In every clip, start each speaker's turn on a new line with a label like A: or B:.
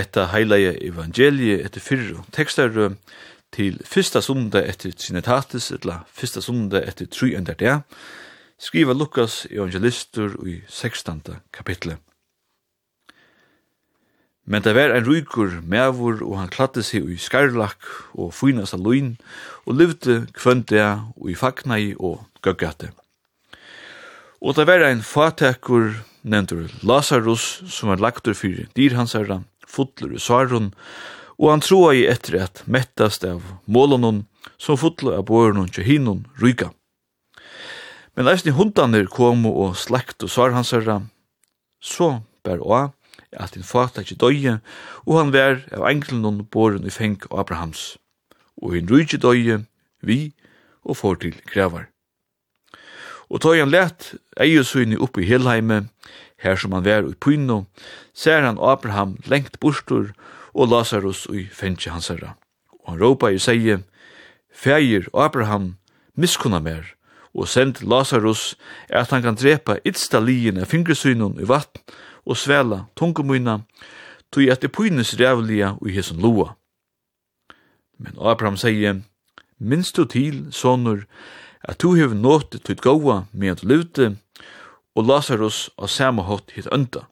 A: hetta heilige evangelie etter fyrru tekstar til fyrsta sunda etter Trinitatis, etla fyrsta sunda etter tru ender det, skriva Lukas evangelistur i 16. kapitlet. Men det var en rykur mevur, og han kladde seg i skarlak og fynas av loin, og levde kvøndia og i fagnai og gøggate. Og det var en fatekur nevntur Lazarus, som var lagtur fyrir dyrhansarra, fotler i svarun, og han troa i etter at mettast av målanon, som fotler av båren til hinnon ryga. Men eisne hundanir kom og slekt og svar hans herra, så bær oa, at din fata ikkje døye, og han vær av englenon båren i feng og Abrahams, og hin rujtje døye, vi, og får til grevar. Og tøy han let eie søgne oppe i Helheime, her som han var i Pyno, ser han Abraham lengt bostur og Lazarus i fengje hans herra. Og han råpa i seie, Feir Abraham, miskunna mer, og send Lazarus er at han kan drepa itsta lien av fingresynun i vatten og svela tungemyna, tog at det pynes rævliga og hesson loa. Men Abraham seie, minst du til, sonur, at du hev nått tøyt gåa med at lute, og Lazarus av samme hatt hitt ønta.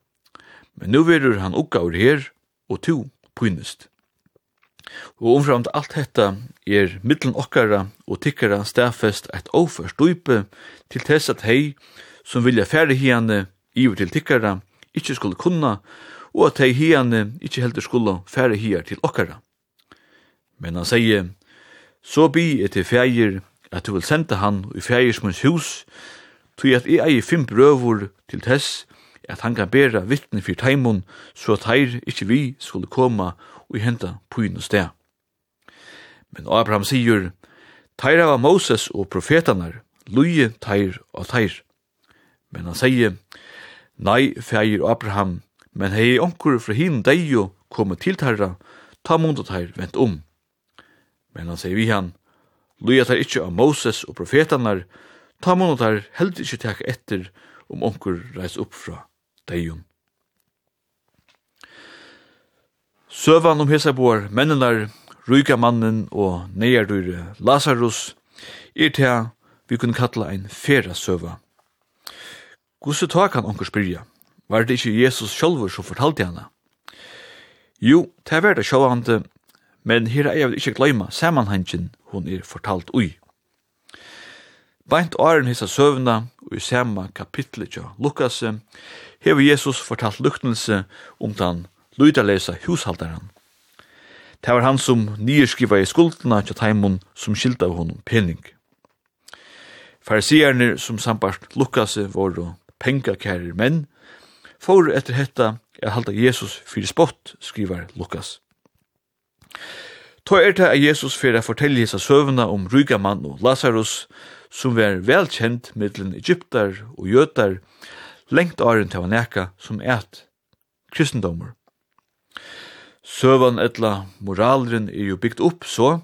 A: Men nu verur han oppgaver her, og to pynest. Og omframt alt hetta er middelen okkara og tikkara stafest eit oførst dype til tess at hei som vilja færre hiane iver til tikkara ikkje skulle kunna, og at hei hiane ikkje heldur skulle færre hiar til okkara. Men han sier, så bi etter fægir at du vil senda han i fægirsmunds hus, tog at jeg eier fem brøvor til tess, at han kan bæra vittne for teimun, så at heir ikkje vi skulle koma og henta pyn og sted. Men Abraham sier, teir av Moses og profetanar, luje teir og teir. Men han sier, nei, feir Abraham, men hei onkur fra hin deio komme til teirra, ta mundu teir vent om. Men han sier vi han, luje teir ikkje av Moses og profetanar, Ta måned der heldig ikkje teka etter om onkur reis opp fra deion. Søvan om Hesaboar, mennenar, ryga mannen og neierdyre Lazarus, er til vi kunne kalla ein fera søva. Gusse ta kan onkur spyrja, var det ikkje Jesus sjálfur som fortalte hana? Jo, det er verda sjálfande, men her er jeg ikkje gløyma samanhangen hun er fortalt ui. Beint åren hissa søvna, og i samme kapitlet til Lukas, hever Jesus fortalt luktelse om den lyderlesa hushalderen. Det var han som nyerskriva i skuldna til taimon som skilta av honom pening. Farisierne som sambart Lukas var pengakærer menn, for etter hetta er halda Jesus fyrir spott, skriver Lukas. Ta er det at Jesus fyrir a fortelle hisa søvna om ryga mann og Lazarus, som var velkjent mittlen Egyptar og Jøtar, lengt åren til nekka som et kristendommer. Søvan etla moralren er jo bygd opp så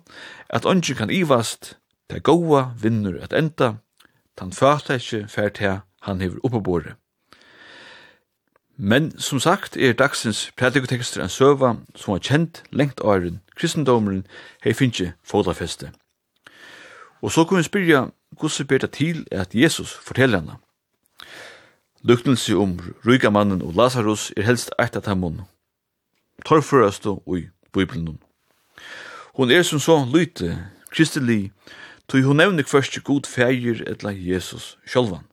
A: at ånden kan ivast, til goa vinnur at enda, tan fata ikkje fært til han hever oppebore. Men som sagt er dagsens predikotekster en søva som var kjent lengt åren kristendommeren hei finnje fotafeste. Og så kunne vi spyrja hvordan ber det til at Jesus forteller henne. Lyknelse om rygamannen og Lazarus er helst eit av dem torførast og i Bibelen. Hon er som så lyte, kristelig, tog hun nevner først god feir etla Jesus sjølvan.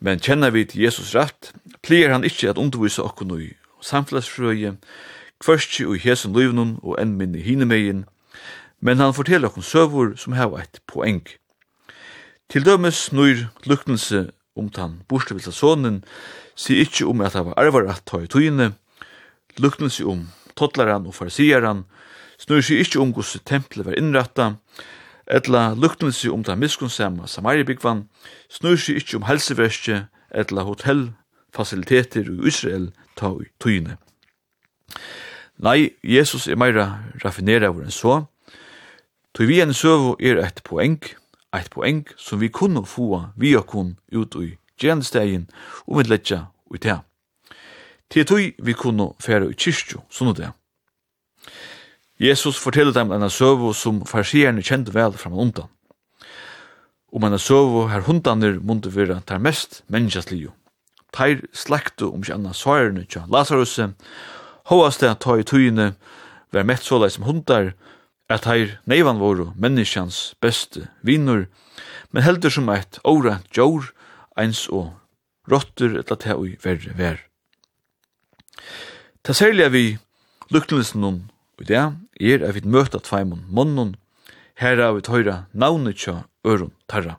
A: Men kjenner vi til Jesus rett, pleier han ikkje at undervise okkur i samfunnsfrøye, først i hesen løyvnun og enn minne hinemegin, men han forteller okkur søvur som hava eit poeng. Til dømes nøyr luknelse om tan borstevilsa sonen, si ikkje om at hava arvar at ta i tøyene, luknelse om tottlaran og farsiaran, snur seg ikkje om gos tempelet var innratta, etla luknelse om tan miskunsama samaribigvan, snur seg ikkje om helseverskje, etla hotellfasiliteter i Israel ta i tøyene. Nei, Jesus er meira raffinera vår enn så, Tui vi en søvo er et poeng, et poeng som vi kunne få vi okun ut i gjernstegin og med letja ui tea. Til tui vi kunne fære ui kyrstjo, sånn det. Jesus forteller dem enn søvo som farsierne kjente vel fram og undan. Om enn søvo her hundaner munte vera tar mest menneskastliju. Teir slektu om kjenna svarene kja Lazarus, hoaste ta i tøyene, vær mett såleis som hundar, at heir neivan voru menneskjans beste vinnur, men heldur som eit åra djor, eins og rotter etla ta ui verre ver. Ta særlig vi lukkelsen nun og det er at vi møtta tveimun monnun, her er vi tøyra navnet tja øron tarra.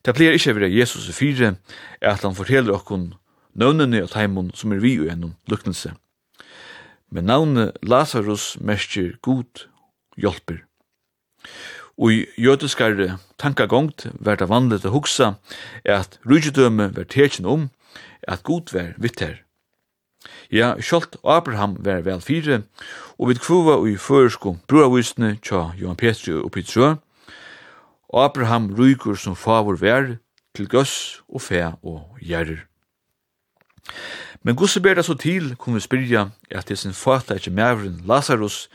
A: Det pleier ikkje vera Jesus i fire, er at han forteller okkon nøvnene og teimun som er vi og gjennom lukkelse. Men navnet Lazarus mestjer god hjelper. Og i jødiskare tankagongt var det vanligt å huksa at rujudømme var tekin om at god var vitter. Ja, sjalt Abraham var vel fire, og vi kvuva i føresko broavisne tja Johan Petri og Pitsjø, Abraham rykur som favor vær til gøss og fe og gjerrer. Men gusse ber det så til, kunne vi spyrja, at det sin fata ikkje mævren Lazarus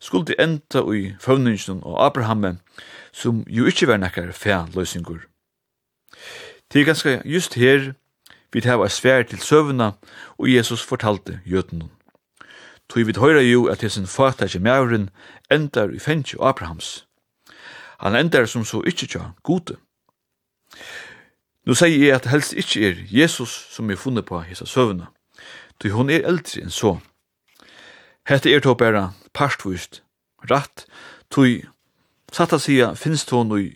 A: skulle enda i føvningen og Abrahamen, som jo ikkje var nekkar fæ løysingur. Det er ganske just her vi tar var svær til søvna, og Jesus fortalte jødenen. Tui vi høyra jo at det sin fata ikkje mævren endar i fengt Abrahams. Han endar som så ikkje tja gode. Nu sier jeg at helst ikke er Jesus som er funnet på hessa søvna, Du hon er eldre enn så. Hette er tå bare parstvist, ratt, tog satta sida finst hon i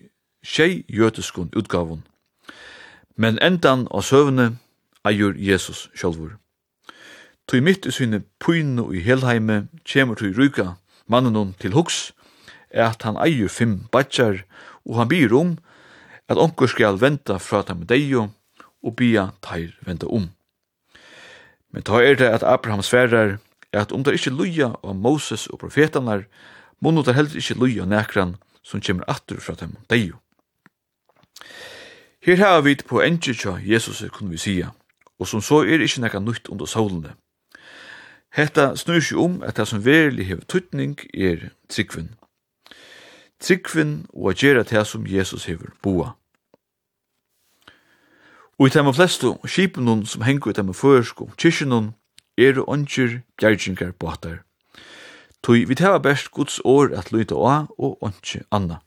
A: tjei jøteskun utgavun. Men endan av søvne eier Jesus sjálfur. Tog mitt i sine pynu i helheime kjemur tog ryka mannen til hux, er at han eier fem badjar, og han byr om at onkur skal venta fra dem deio og bia teir venta om. Men ta er det at Abraham sverar at om det ikkje luja av Moses og profetanar, munno det heller ikkje luja nekran som kjemmer attur fra dem deio. Her har vi på enkje tja Jesus kunne vi sia, og som så er ikkje nekka nytt under solene. Hetta snur seg om at det som verilig hever tuttning er tryggvinn. Tryggvinn og at gjera det som Jesus hever boa. Og i tema flestu skipunum som hengur i tæmmer føresku kyrkjennom er ongjur gjergingar båtar. Tui vi tæva best Guds år at lyta oa og ongjur anna.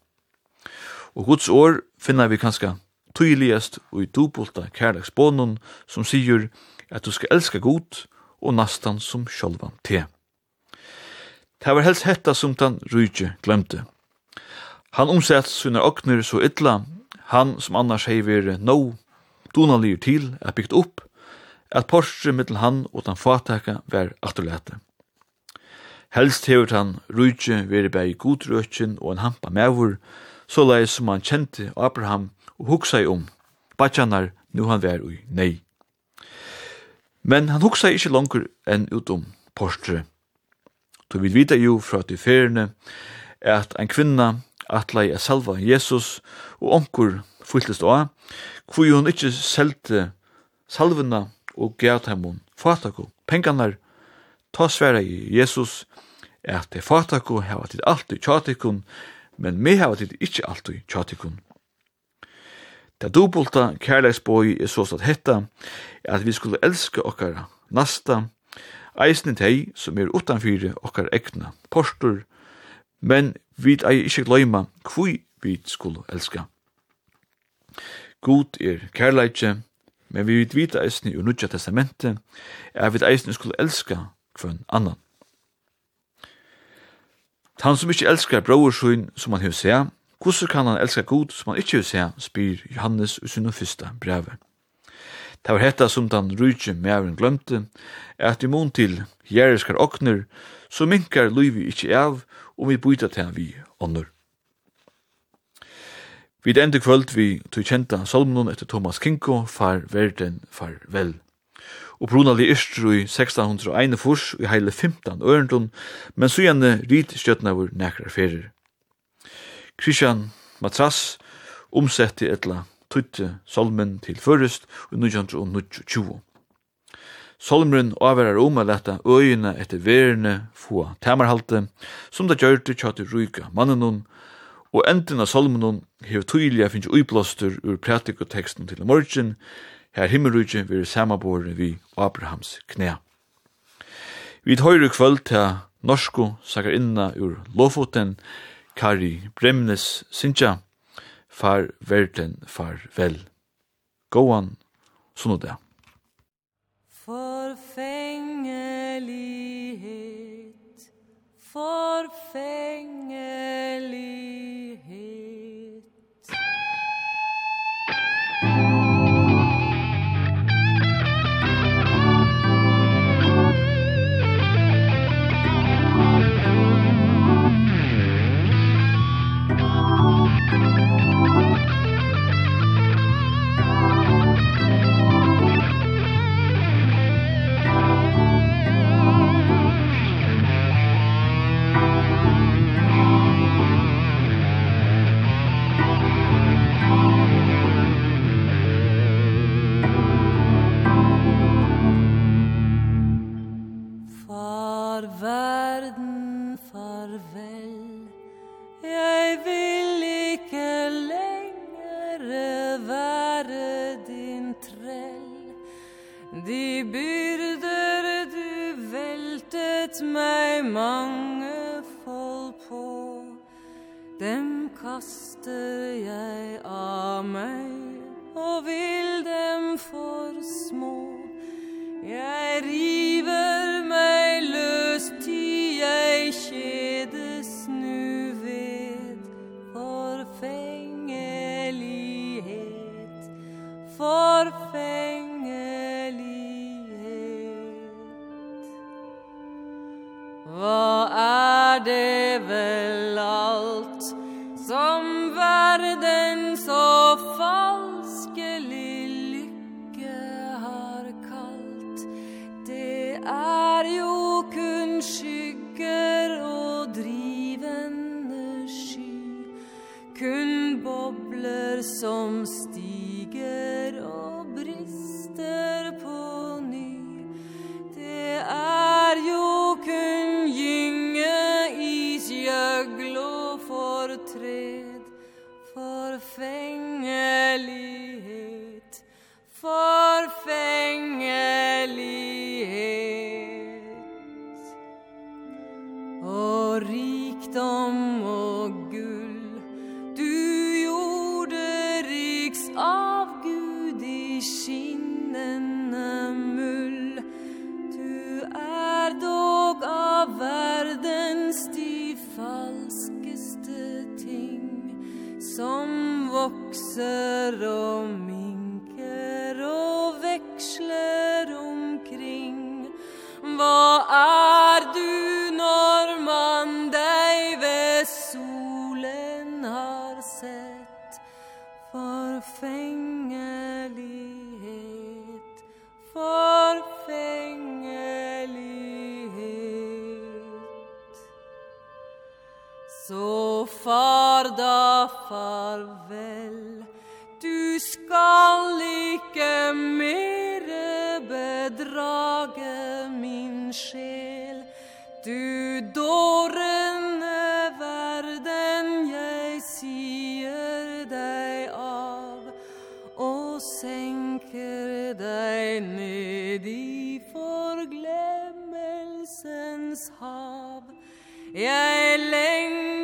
A: Og Guds år finna vi kanska tydeligast og i dubulta kærleksbånun som sigur at du skal elska god og nastan som sjálvan te. Det var helst hetta som den rujtje glemte. Han omsett sina okner så illa, han som annars hei vire no donalir til er byggt upp, at porstre mittel han og den fataka vær atterlete. Helst hever han rujtje veri bæg godrøtjen og en hampa mævur, så leis som han kjente Abraham og hugsa i om, batjanar nu han vær ui nei. Men han hugsa ikkje langer enn utom porstre. Du vil vita jo fra til feriene at ein kvinna atlai a salva Jesus og onkur fyltest av, hvor hun ikkje selte salvena og gav dem fatako. Pengene ta svære i Jesus at det fatako hava tid alltid tjatikun, men me hava tid ikkje alltid tjatikon. Det dobolta kærleiksboi er så at hetta at vi skulle elska okkara nasta, eisne tei som er utanfyre okkar egna postur, men vi ei ikkje gløyma kvui vi skulle elska God er kærleitje, men vi vil vita eisne i Nudja testamentet, er vi eisne skulle elska kvann annan. Han som ikkje elskar bror som han hevur Hvordan kan han elska god som han ikkje vil se, spyr Johannes i sin fyrsta brevet. Det var hetta som den rujtje mævren glømte, er at i mån til jæriskar okner, så minkar luivi ikkje av, og vi byta til han vi ånder. Vi det kvöld vi tog kjenta salmnon etter Thomas Kinko, far verden, far vel. Og brunali ystru i 1601 furs i heile 15 ørendun, men så gjerne rit stjøtna vår nekra ferir. Christian Matras omsetti etla tutte salmen til førrest og 1920. Solmren avverar om a leta øyene etter verene få tamarhalte, som det gjør til tjater ryka mannenon, og enden av salmenon hever tydelig finnes uiblåstur ur pratikoteksten til morgen, her himmelrujtje vil samaboren vi Abrahams knæ. Vi høyre kvöld til norsko sakarinna ur Lofoten, Kari Bremnes Sintja, far verden far vel. Gåan, sånn og det.
B: Forfengelighet, forfengelighet, De byrder du veltet meg mange fold på. Dem kaster jeg av meg og vil dem for små. Jeg rir Vad är det väl allt som världen så växer om og far da farvel. Du skal ikke mere bedrage min sjel. Du dårende verden jeg sier deg av Og senker deg ned i forglemmelsens hav. Jeg lengter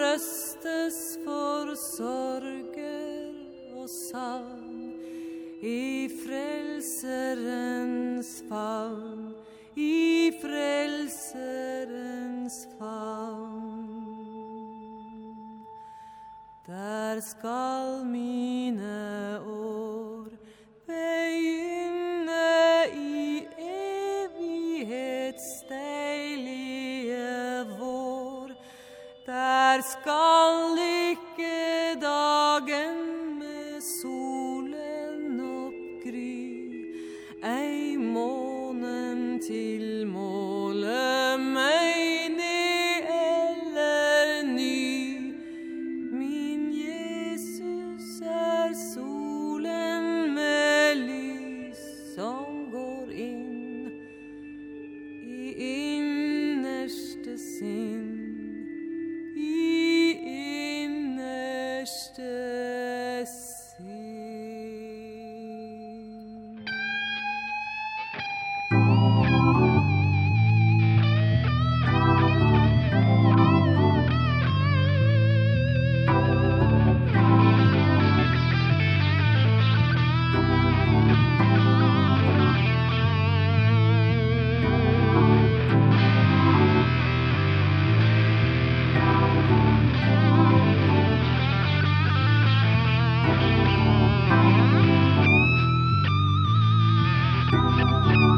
B: trøstes for sorger og savn i frelserens favn i frelserens favn. Der skal mine år skal Musik